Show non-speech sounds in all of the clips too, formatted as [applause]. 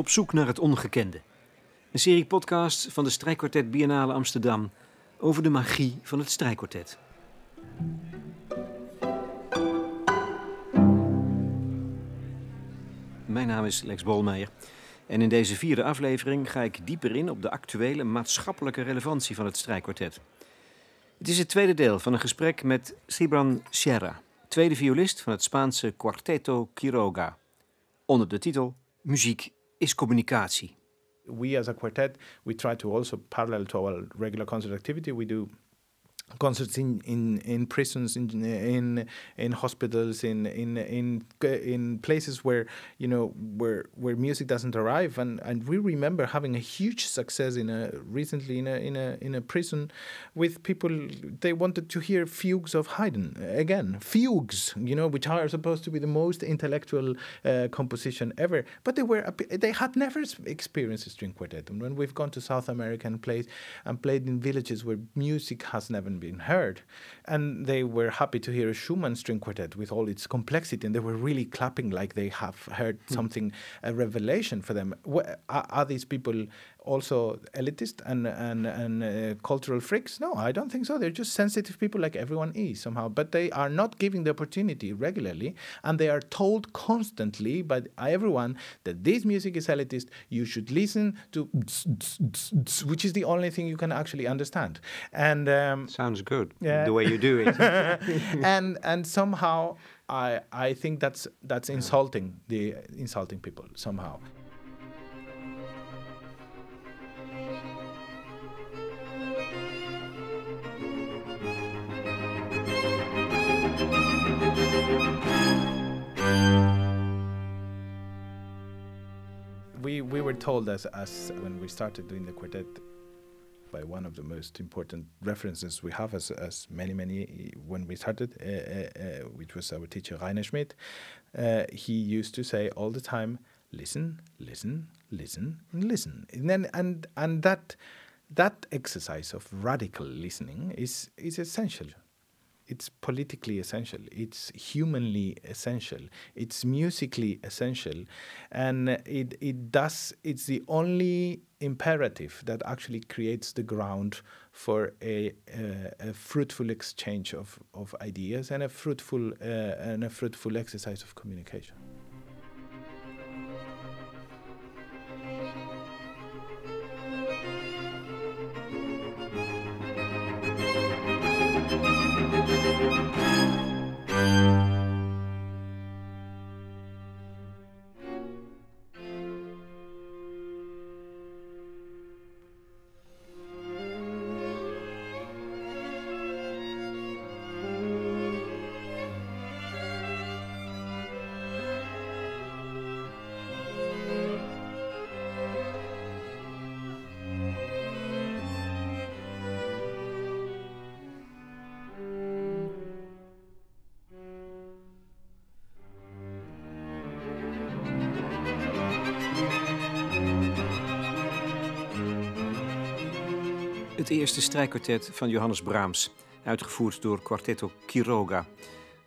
Op zoek naar het ongekende. Een serie podcasts van de Strijkkwartet Biennale Amsterdam over de magie van het strijkkwartet. Mijn naam is Lex Bolmeijer. En in deze vierde aflevering ga ik dieper in op de actuele maatschappelijke relevantie van het strijkkwartet. Het is het tweede deel van een gesprek met Cibran Sierra, tweede violist van het Spaanse Quarteto Quiroga, onder de titel Muziek is communicatie. We as a quartet, we try to also parallel to our regular concert activity, we do concerts in, in, in prisons, in, in in hospitals, in in in in places where you know where where music doesn't arrive, and, and we remember having a huge success in a recently in a in a in a prison with people they wanted to hear fugues of Haydn again, fugues, you know, which are supposed to be the most intellectual uh, composition ever, but they were they had never experienced a string quartet, and when we've gone to South America played and played in villages where music has never been heard. And they were happy to hear a Schumann string quartet with all its complexity, and they were really clapping like they have heard mm. something, a revelation for them. Are these people also elitist and and and uh, cultural freaks? No, I don't think so. They're just sensitive people like everyone is somehow, but they are not giving the opportunity regularly, and they are told constantly by everyone that this music is elitist. You should listen to, which is the only thing you can actually understand. And um, sounds good. Yeah. the way you do it. [laughs] and and somehow. I, I think that's that's insulting the insulting people somehow. Were told as as when we started doing the quartet by one of the most important references we have as as many many when we started, uh, uh, which was our teacher Rainer Schmidt. He used to say all the time, "Listen, listen, listen, and listen," and then and and that that exercise of radical listening is is essential it's politically essential, it's humanly essential, it's musically essential, and it, it does, it's the only imperative that actually creates the ground for a, a, a fruitful exchange of, of ideas and a fruitful, uh, and a fruitful exercise of communication. Het eerste strijkkwartet van Johannes Brahms, uitgevoerd door Quartetto Quiroga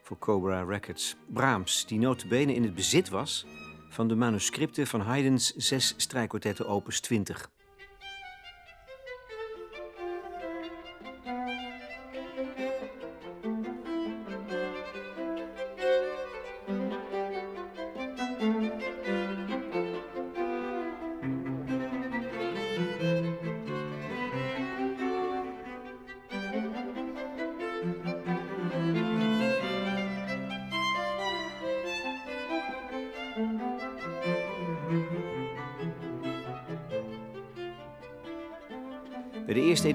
voor Cobra Records. Brahms, die notabene in het bezit was van de manuscripten van Haydn's zes strijkkwartetten opus 20.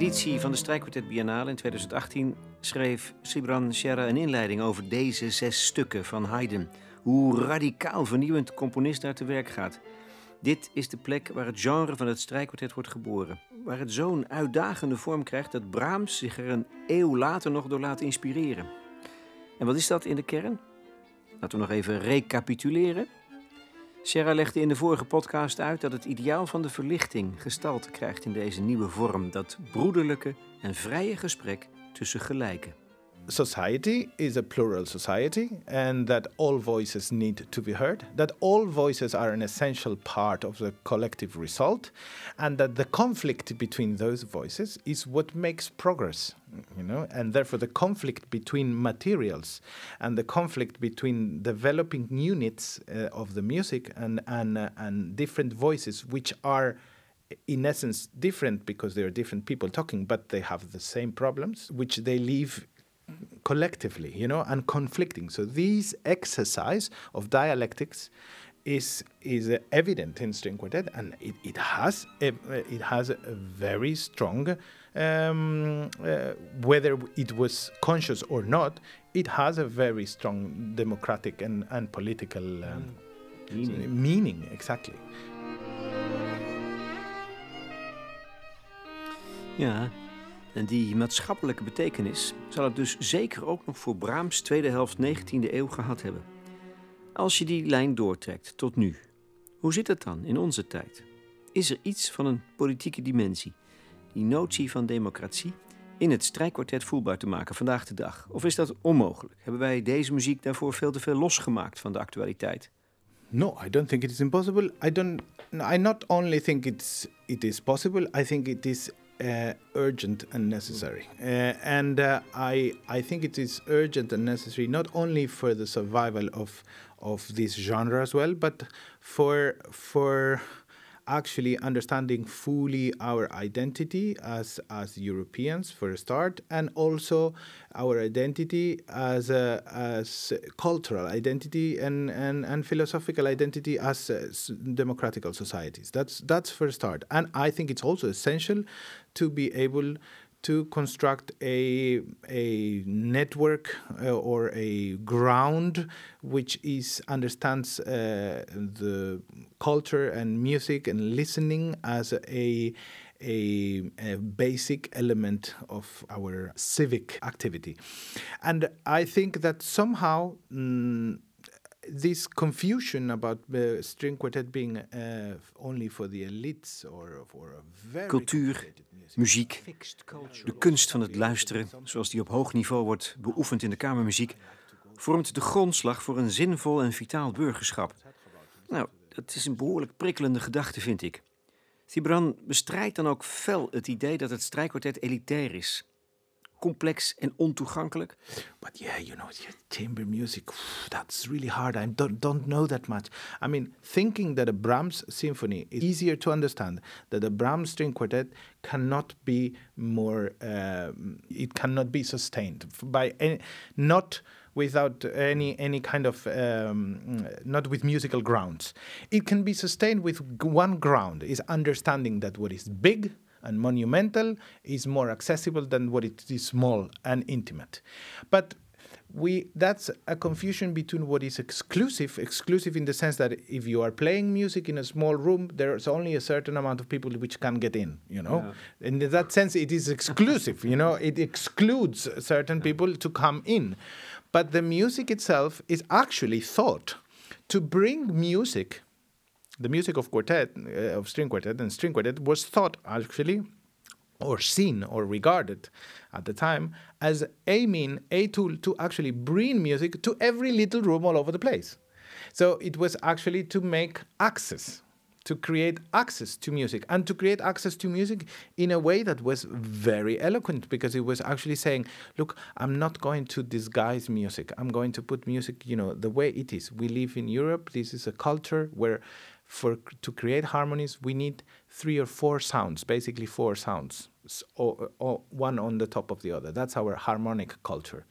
Editie van de Strijkkwartet Biennale in 2018 schreef Sibran Sierra een inleiding over deze zes stukken van Haydn. Hoe radicaal vernieuwend de componist daar te werk gaat. Dit is de plek waar het genre van het strijkkwartet wordt geboren. Waar het zo'n uitdagende vorm krijgt dat Brahms zich er een eeuw later nog door laat inspireren. En wat is dat in de kern? Laten we nog even recapituleren. Sierra legde in de vorige podcast uit dat het ideaal van de verlichting gestalte krijgt in deze nieuwe vorm, dat broederlijke en vrije gesprek tussen gelijken. Society is a plural society and that all voices need to be heard, that all voices are an essential part of the collective result, and that the conflict between those voices is what makes progress, you know, and therefore the conflict between materials and the conflict between developing units uh, of the music and, and, uh, and different voices, which are in essence different because they are different people talking, but they have the same problems, which they live collectively, you know, and conflicting. So this exercise of dialectics is is evident in string quartet, and it, it has a, it has a very strong, um, uh, whether it was conscious or not, it has a very strong democratic and, and political um, meaning. meaning. Exactly. Ja, En die maatschappelijke betekenis zal het dus zeker ook nog voor Brahms tweede helft 19e eeuw gehad hebben. Als je die lijn doortrekt tot nu, hoe zit het dan in onze tijd? Is er iets van een politieke dimensie, die notie van democratie, in het strijkkwartet voelbaar te maken vandaag de dag? Of is dat onmogelijk? Hebben wij deze muziek daarvoor veel te veel losgemaakt van de actualiteit? No, I don't think it is impossible. I don't. I not only think it's it is possible. I think it is uh, urgent and necessary. Uh, and uh, I, I think it is urgent and necessary not only for the survival of, of this genre as well, but for, for actually understanding fully our identity as as Europeans for a start, and also our identity as a, as cultural identity and, and, and philosophical identity as uh, democratical societies. That's that's for a start, and I think it's also essential to be able to construct a, a network uh, or a ground which is understands uh, the culture and music and listening as a, a, a, basic element of our civic activity. And I think that somehow mm, this confusion about uh, string quartet being uh, only for the elites or for a very Cultuur, muziek, de kunst van het luisteren, zoals die op hoog niveau wordt beoefend in de kamermuziek, vormt de grondslag voor een zinvol en vitaal burgerschap. Nou, dat is een behoorlijk prikkelende gedachte, vind ik. Thibran bestrijdt dan ook fel het idee dat het strijkkwartet elitair is complex en ontoegankelijk. But yeah, you know, chamber music, that's really hard. I don't, don't know that much. I mean, thinking that a Brahms symphony is easier to understand, that a Brahms string quartet cannot be more, uh, it cannot be sustained by any, not without any any kind of um, not with musical grounds. It can be sustained with one ground: is understanding that what is big and monumental is more accessible than what it is small and intimate. But we that's a confusion between what is exclusive exclusive in the sense that if you are playing music in a small room there's only a certain amount of people which can get in you know yeah. in that sense it is exclusive you know it excludes certain people to come in but the music itself is actually thought to bring music the music of quartet, uh, of string quartet and string quartet was thought actually or seen or regarded at the time as a mean, a tool to actually bring music to every little room all over the place. So it was actually to make access, to create access to music, and to create access to music in a way that was very eloquent because it was actually saying, look, I'm not going to disguise music. I'm going to put music, you know, the way it is. We live in Europe. This is a culture where for to create harmonies we need three or four sounds basically four sounds or, or one on the top of the other. That's our harmonic culture.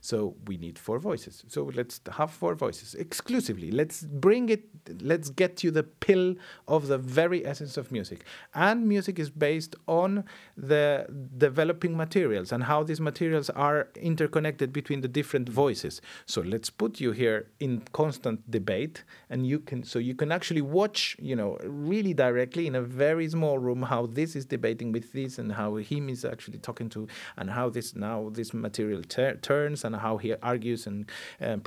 So we need four voices. So let's have four voices exclusively. Let's bring it let's get you the pill of the very essence of music. And music is based on the developing materials and how these materials are interconnected between the different voices. So let's put you here in constant debate and you can so you can actually watch you know really directly in a very small room how this is debating with this and how him is actually talking to and how this now this material ter- turns and how he argues and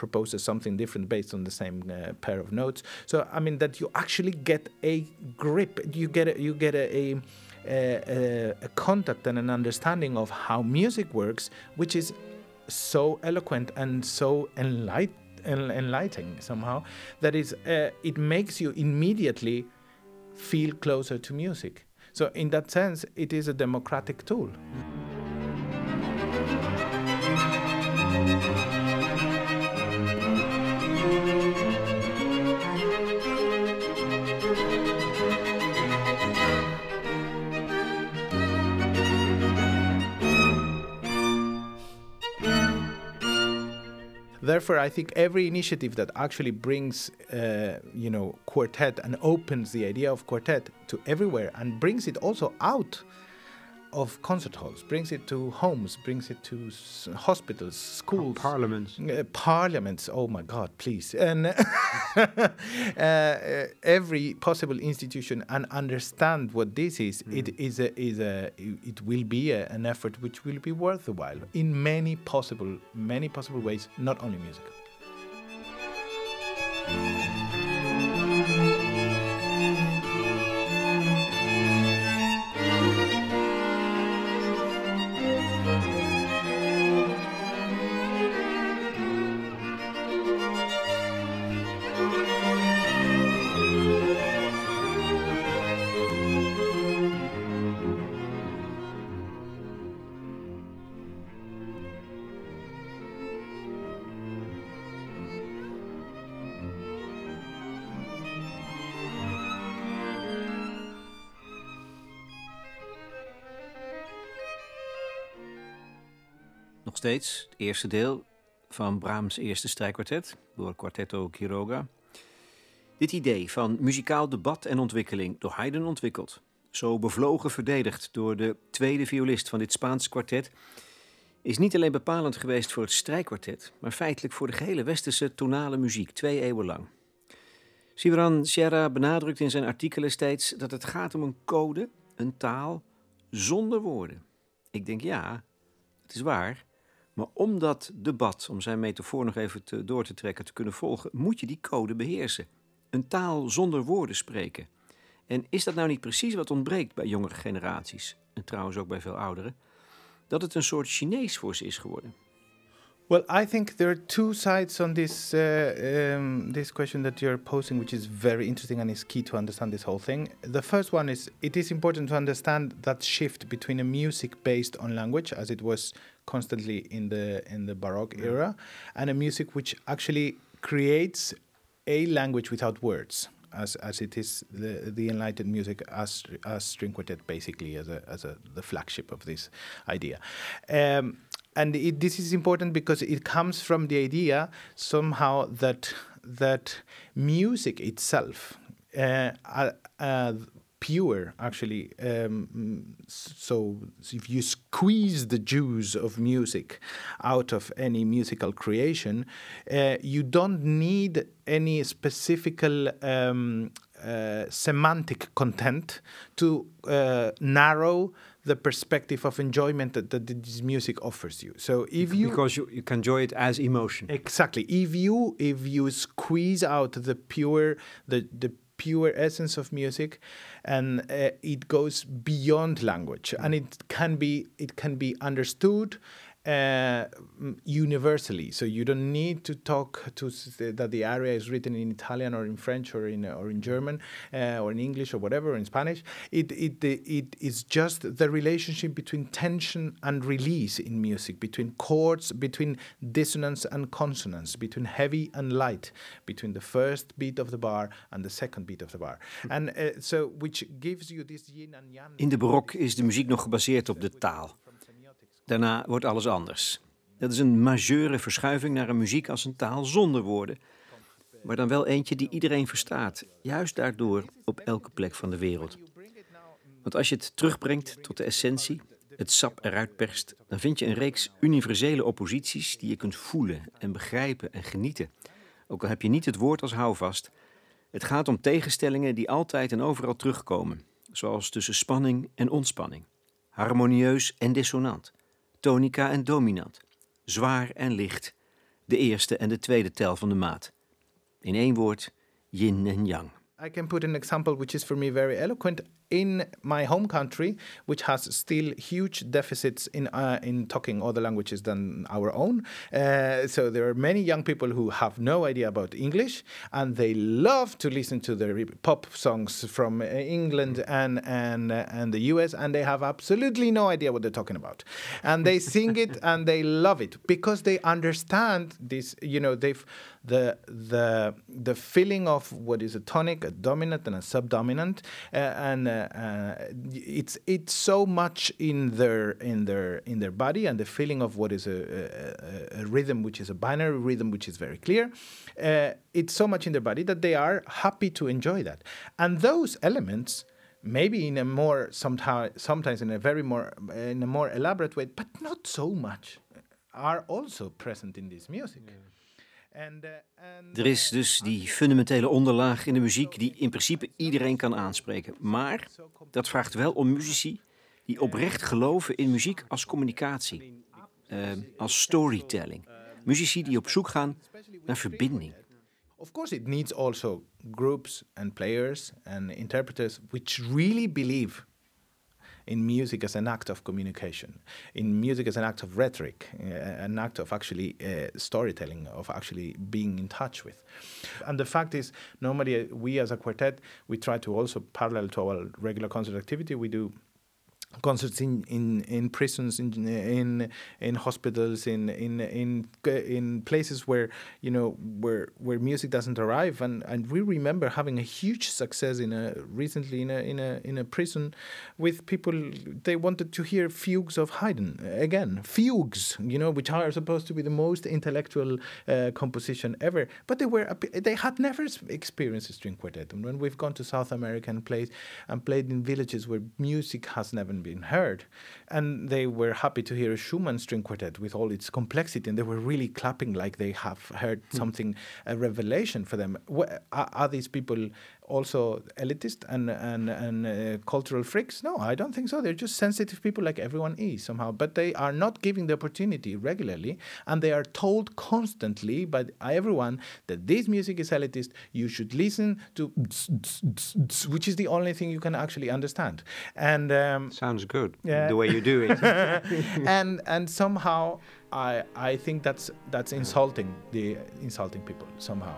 proposes something different based on the same uh, pair of notes. So I mean that you actually get a grip, you get a, you get a, a a, a, contact and an understanding of how music works, which is so eloquent and so enlight- en- enlightening somehow that is uh, it makes you immediately feel closer to music. So in that sense, it is a democratic tool. Therefore, I think every initiative that actually brings, uh, you know, quartet and opens the idea of quartet to everywhere and brings it also out of concert halls, brings it to homes, brings it to s- hospitals, schools, Parliaments. uh, parliaments. Oh my God, please! And [laughs] uh, uh, every possible institution and understand what this is. It is a is a it will be a, an effort which will be worthwhile in many possible many possible ways, not only musical. Steeds het eerste deel van Brahms' eerste strijkkwartet door Quartetto Quiroga. Dit idee van muzikaal debat en ontwikkeling door Haydn ontwikkeld, zo bevlogen verdedigd door de tweede violist van dit Spaans kwartet, is niet alleen bepalend geweest voor het strijkkwartet, maar feitelijk voor de gehele westerse tonale muziek, twee eeuwen lang. Sibran Sierra benadrukt in zijn artikelen steeds dat het gaat om een code, een taal, zonder woorden. Ik denk ja, het is waar. Maar om dat debat, om zijn metafoor nog even te, door te trekken, te kunnen volgen, moet je die code beheersen. Een taal zonder woorden spreken. En is dat nou niet precies wat ontbreekt bij jongere generaties, en trouwens ook bij veel ouderen, dat het een soort Chinees voor ze is geworden? Well, I think there are two sides on this uh, um, this question that you're posing, which is very interesting and is key to understand this whole thing. The first one is it is important to understand that shift between a music based on language, as it was constantly in the in the Baroque era, and a music which actually creates a language without words. As, as it is the the enlightened music as as string quartet basically as a as a the flagship of this idea, um, and it, this is important because it comes from the idea somehow that that music itself, uh, uh, uh, pure actually. Um, so if you squeeze the juice of music out of any musical creation, uh, you don't need any specific um, uh, semantic content to narrow the perspective of enjoyment that, that this music offers you. So if you because you, you can enjoy it as emotion. exactly if you if you squeeze out the pure the the pure essence of music and uh, it goes beyond language and it can be it can be understood uh, mm, universally. So you don't need to talk to that the aria is written in Italian or in French or in or in German uh, or in English or whatever or in Spanish. It it it is just the relationship between tension and release in music between chords between dissonance and consonance between heavy and light between the first beat of the bar and the second beat of the bar. And uh, so which gives you this yin and yang. In de barok is de muziek nog gebaseerd op de taal. Daarna wordt alles anders. Dat is een majeure verschuiving naar een muziek als een taal zonder woorden. Maar dan wel eentje die iedereen verstaat. Juist daardoor op elke plek van de wereld. Want als je het terugbrengt tot de essentie, het sap eruit perst, dan vind je een reeks universele opposities die je kunt voelen en begrijpen en genieten. Ook al heb je niet het woord als houvast. Het gaat om tegenstellingen die altijd en overal terugkomen, zoals tussen spanning en ontspanning, harmonieus en dissonant, tonica en dominant, zwaar en licht, de eerste en de tweede tel van de maat. In één woord, yin en yang. I can put an example which is for me very eloquent. In my home country, which has still huge deficits in uh, in talking other languages than our own. Uh, so there are many young people who have no idea about English, and they love to listen to the pop songs from England and and uh, and the US, and they have absolutely no idea what they're talking about, and they sing it [laughs] and they love it because they understand this. You know, they've the the the feeling of what is a tonic, a dominant, and a subdominant, uh, and uh, uh, it's it's so much in their in their in their body, and the feeling of what is a, a, a rhythm, which is a binary rhythm, which is very clear. Uh, it's so much in their body that they are happy to enjoy that, and those elements maybe in a more sometimes sometimes in a very more in a more elaborate way, but not so much, are also present in this music. Yeah. Er is dus die fundamentele onderlaag in de muziek die in principe iedereen kan aanspreken. Maar dat vraagt wel om muzici die oprecht geloven in muziek als communicatie, uh, als storytelling. Muzici die op zoek gaan naar verbinding. Of course, it needs also groups and players and interpreters which really believe in music as an act of communication, in music as an act of rhetoric, uh, an act of actually uh, storytelling, of actually being in touch with. And the fact is, normally we as a quartet, we try to also parallel to our regular concert activity, we do concerts in, in, in prisons, in, in in hospitals, in in in in places where you know where where music doesn't arrive, and, and we remember having a huge success in a recently in a in a in a prison with people they wanted to hear fugues of Haydn again, fugues, you know, which are supposed to be the most intellectual uh, composition ever, but they were they had never experienced a string quartet, and when we've gone to South America played and played in villages where music has never been heard. And they were happy to hear a Schumann string quartet with all its complexity, and they were really clapping like they have heard mm. something, a revelation for them. Are these people also elitist and and and uh, cultural freaks? No, I don't think so. They're just sensitive people like everyone is somehow, but they are not giving the opportunity regularly, and they are told constantly by everyone that this music is elitist. You should listen to, [sniffs] which is the only thing you can actually understand. And um, sounds good yeah. the way you do it. [laughs] and and somehow I I think that's that's insulting the insulting people somehow.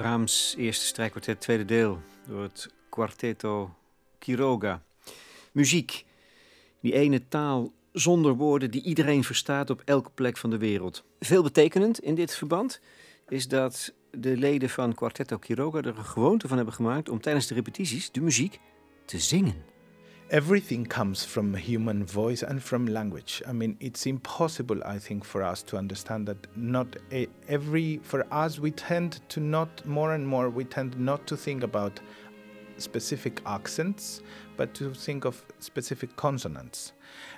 Brahms' eerste strijkkwartet, tweede deel, door het Quartetto Quiroga. Muziek, die ene taal zonder woorden die iedereen verstaat op elke plek van de wereld. Veel betekenend in dit verband is dat de leden van Quartetto Quiroga er een gewoonte van hebben gemaakt om tijdens de repetities de muziek te zingen. Everything comes from human voice and from language. I mean, it's impossible, I think, for us to understand that not every, for us, we tend to not, more and more, we tend not to think about specific accents, but to think of specific consonants.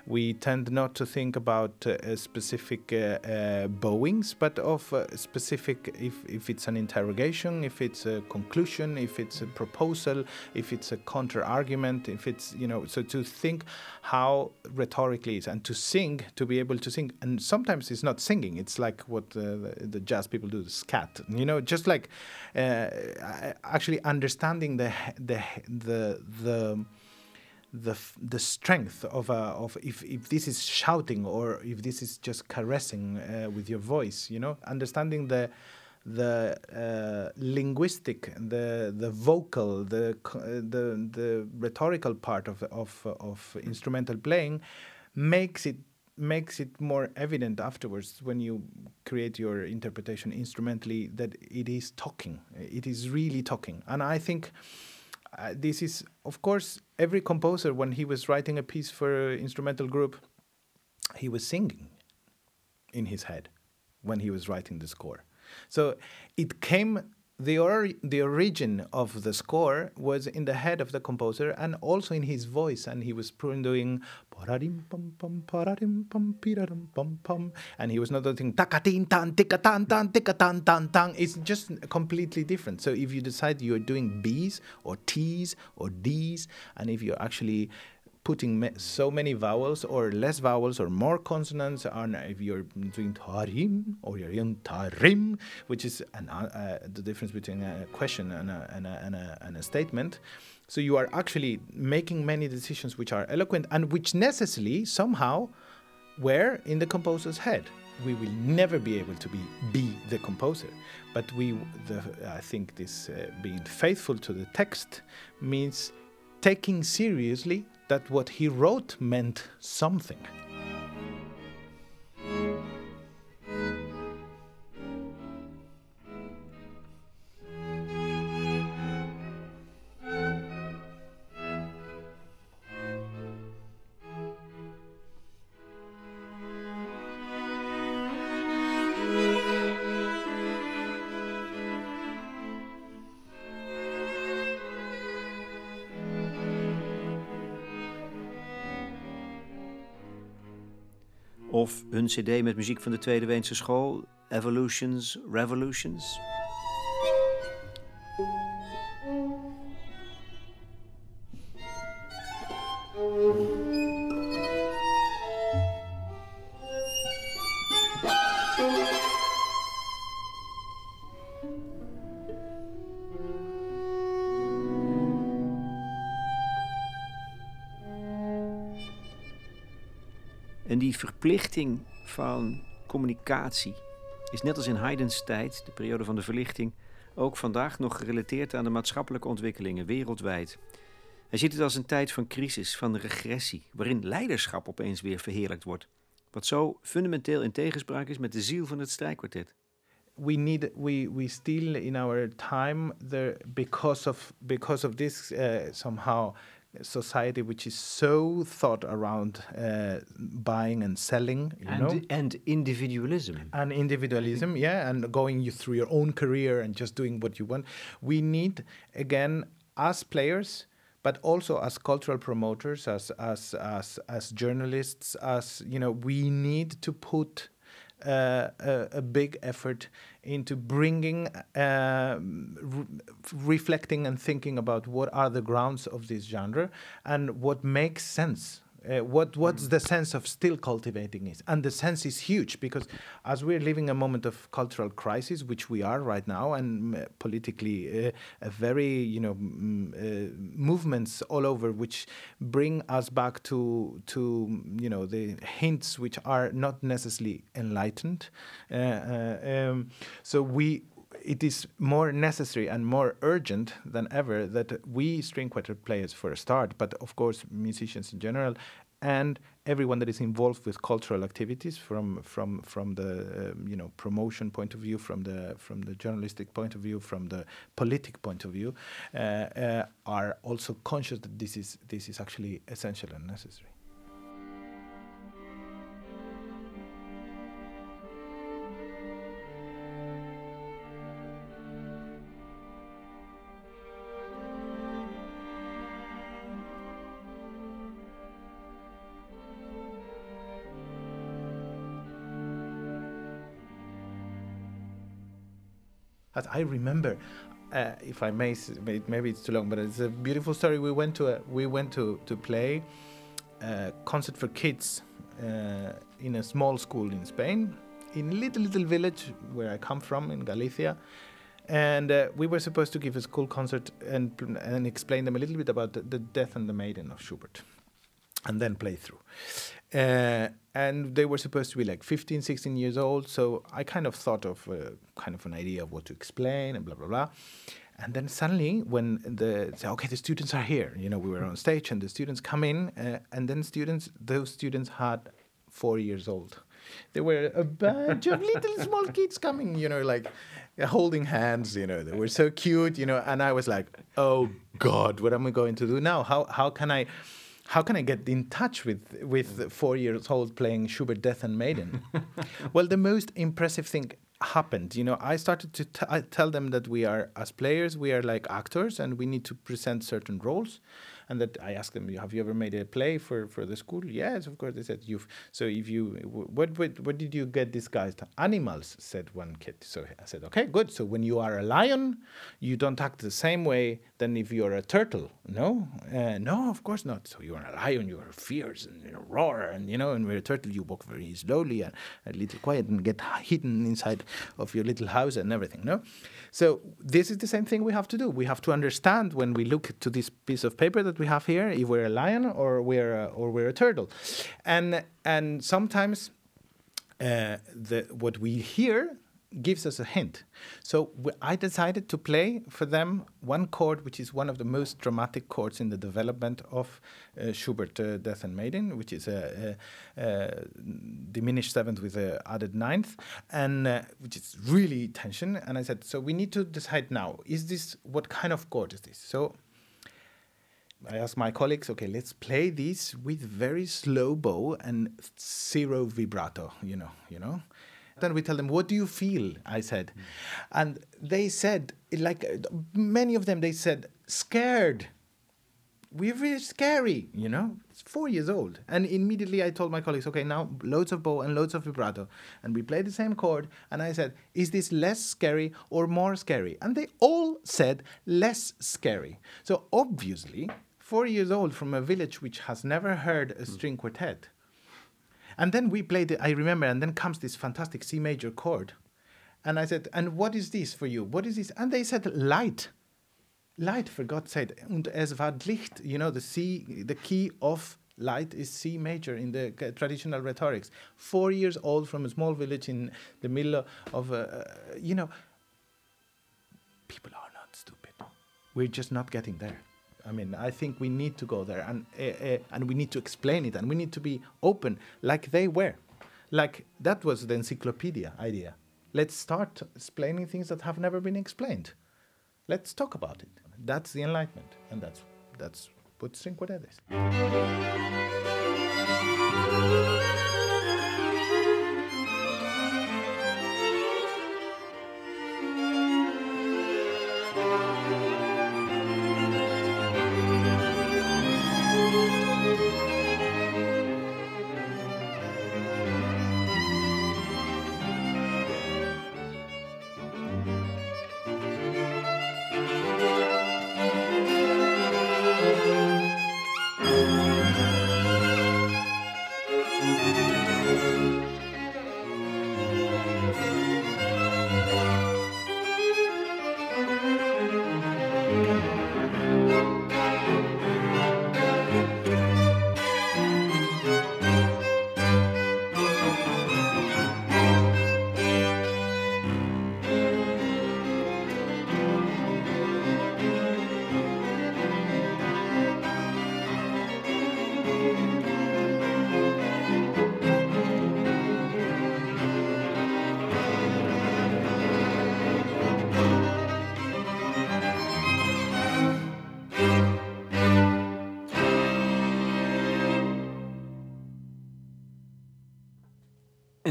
We tend not to think about uh, specific uh, uh, bowings, but of uh, specific, if, if it's an interrogation, if it's a conclusion, if it's a proposal, if it's a counter argument, if it's, you know, so to think how rhetorically is and to sing, to be able to sing. And sometimes it's not singing, it's like what the, the jazz people do, the scat, you know, just like uh, actually understanding the, the, the, the, the the strength of of if, if this is shouting or if this is just caressing uh, with your voice you know? Understanding the the uh, linguistic, the the vocal, the the the rhetorical part of of of instrumental playing makes it makes it more evident afterwards when you create your interpretation instrumentally that it is talking. It is really talking. And i think this is of course every composer when he was writing a piece for an instrumental group he was singing in his head when he was writing the score. So it came the or, the origin of the score was in the head of the composer and also in his voice and he was doing and he was not doing takatin tan tikatan tan tikatan tan tan. It's just completely different. So if you decide you're doing b's or t's or d's and if you're actually putting so many vowels or less vowels or more consonants on if you're doing tarim or you're doing tarim, which is an, uh, the difference between a question and a, and, a, and, a, and a statement. So you are actually making many decisions which are eloquent and which necessarily somehow were in the composer's head. We will never be able to be be the composer, but we. The, I think this uh, being faithful to the text means taking seriously that what he wrote meant something. Hun cd met muziek van de Tweede Weense School, Evolutions, Revolutions. Die verplichting van communicatie is net als in Haydn's tijd, de periode van de verlichting, ook vandaag nog gerelateerd aan de maatschappelijke ontwikkelingen wereldwijd. Hij ziet het als een tijd van crisis, van regressie, waarin leiderschap opeens weer verheerlijkt wordt. Wat zo fundamenteel in tegenspraak is met de ziel van het strijkkwartet. we need we we still in our time there because of because of this uh, somehow society which is so thought around uh, buying and selling you and, know? and individualism. And individualism yeah and going you through your own career and just doing what you want. We need again as players but also as cultural promoters as as as as journalists as you know we need to put uh, a, big effort into bringing, uh, re reflecting, and thinking about what are the grounds of this genre and what makes sense uh, what what's the sense of still cultivating it? And the sense is huge because as we're living a moment of cultural crisis which we are right now and uh, politically uh, a very you know uh, movements all over which bring us back to to you know the hints which are not necessarily enlightened uh, uh, um, so we it is more necessary and more urgent than ever that we string quartet players for a start, but of course musicians in general, and everyone that is involved with cultural activities from from from the um, you know promotion point of view, from the from the journalistic point of view, from the politic point of view, uh, uh, are also conscious that this is this is actually essential and necessary. I remember, uh, if I may, maybe it's too long, but it's a beautiful story. We went to a, we went to to play a concert for kids uh, in a small school in Spain, in a little little village where I come from in Galicia, and uh, we were supposed to give a school concert and and explain them a little bit about the, the Death and the Maiden of Schubert, and then play through. Uh, and they were supposed to be like 15, 16 years old. So I kind of thought of uh, kind of an idea of what to explain and blah, blah, blah. And then suddenly, when the say, okay, the students are here, you know, we were on stage and the students come in, uh, and then students, those students had four years old. There were a bunch of little small [laughs] kids coming, you know, like holding hands, you know, they were so cute, you know, and I was like, oh God, what am I going to do now? How how can I? How can I get in touch with with mm. four years old playing Schubert Death and Maiden? [laughs] well, the most impressive thing happened. You know, I started to t- I tell them that we are as players, we are like actors, and we need to present certain roles and that I asked them, "Have you ever made a play for for the school?" Yes, of course. They said, "You've." So if you, what what what did you get disguised? Animals, said one kid. So I said, "Okay, good. So when you are a lion, you don't act the same way than if you are a turtle. No, uh, no, of course not. So you are a lion, you are fierce and you roar, and you know, and with a turtle, you walk very slowly and a little quiet and get hidden inside of your little house and everything. No, so this is the same thing we have to do. We have to understand when we look to this piece of paper that we have here if we're a lion or we're a, or we're a turtle, and and sometimes uh, the what we hear gives us a hint. So I decided to play for them one chord, which is one of the most dramatic chords in the development of uh, Schubert uh, Death and Maiden, which is a, a, a diminished seventh with an added ninth, and uh, which is really tension. And I said, so we need to decide now: is this what kind of chord is this? So. I asked my colleagues, okay, let's play this with very slow bow and zero vibrato, you know, you know. Then we tell them, what do you feel? I said. Mm. And they said, like many of them, they said, scared. We're very scary, you know? It's four years old. And immediately I told my colleagues, okay, now loads of bow and loads of vibrato. And we played the same chord. And I said, is this less scary or more scary? And they all said, less scary. So obviously, four years old from a village which has never heard a string quartet and then we played I remember, and then comes this fantastic C major chord. And I said, And what is this for you? What is this? And they said, Light. Light, for God's sake. Und es war Licht. You know, the C, the key of light is C major in the traditional rhetorics. Four years old from a small village in the middle of, uh, you know, people are not stupid. We're just not getting there. I mean, I think we need to go there and uh, uh, and we need to explain it and we need to be open, like they were, like that was the encyclopedia idea. Let's start explaining things that have never been explained. Let's talk about it. That's the enlightenment, and that's that's what Quartet is.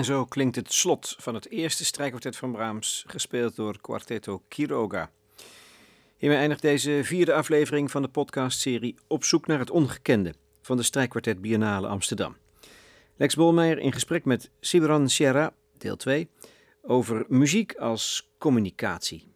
En zo klinkt het slot van het eerste strijkkwartet van Brahms, gespeeld door Quartetto Quiroga. Hiermee eindigt deze vierde aflevering van de podcastserie Op zoek naar het ongekende van de strijkkwartet Biennale Amsterdam. Lex Bolmeijer in gesprek met Sibran Sierra, deel 2, over muziek als communicatie.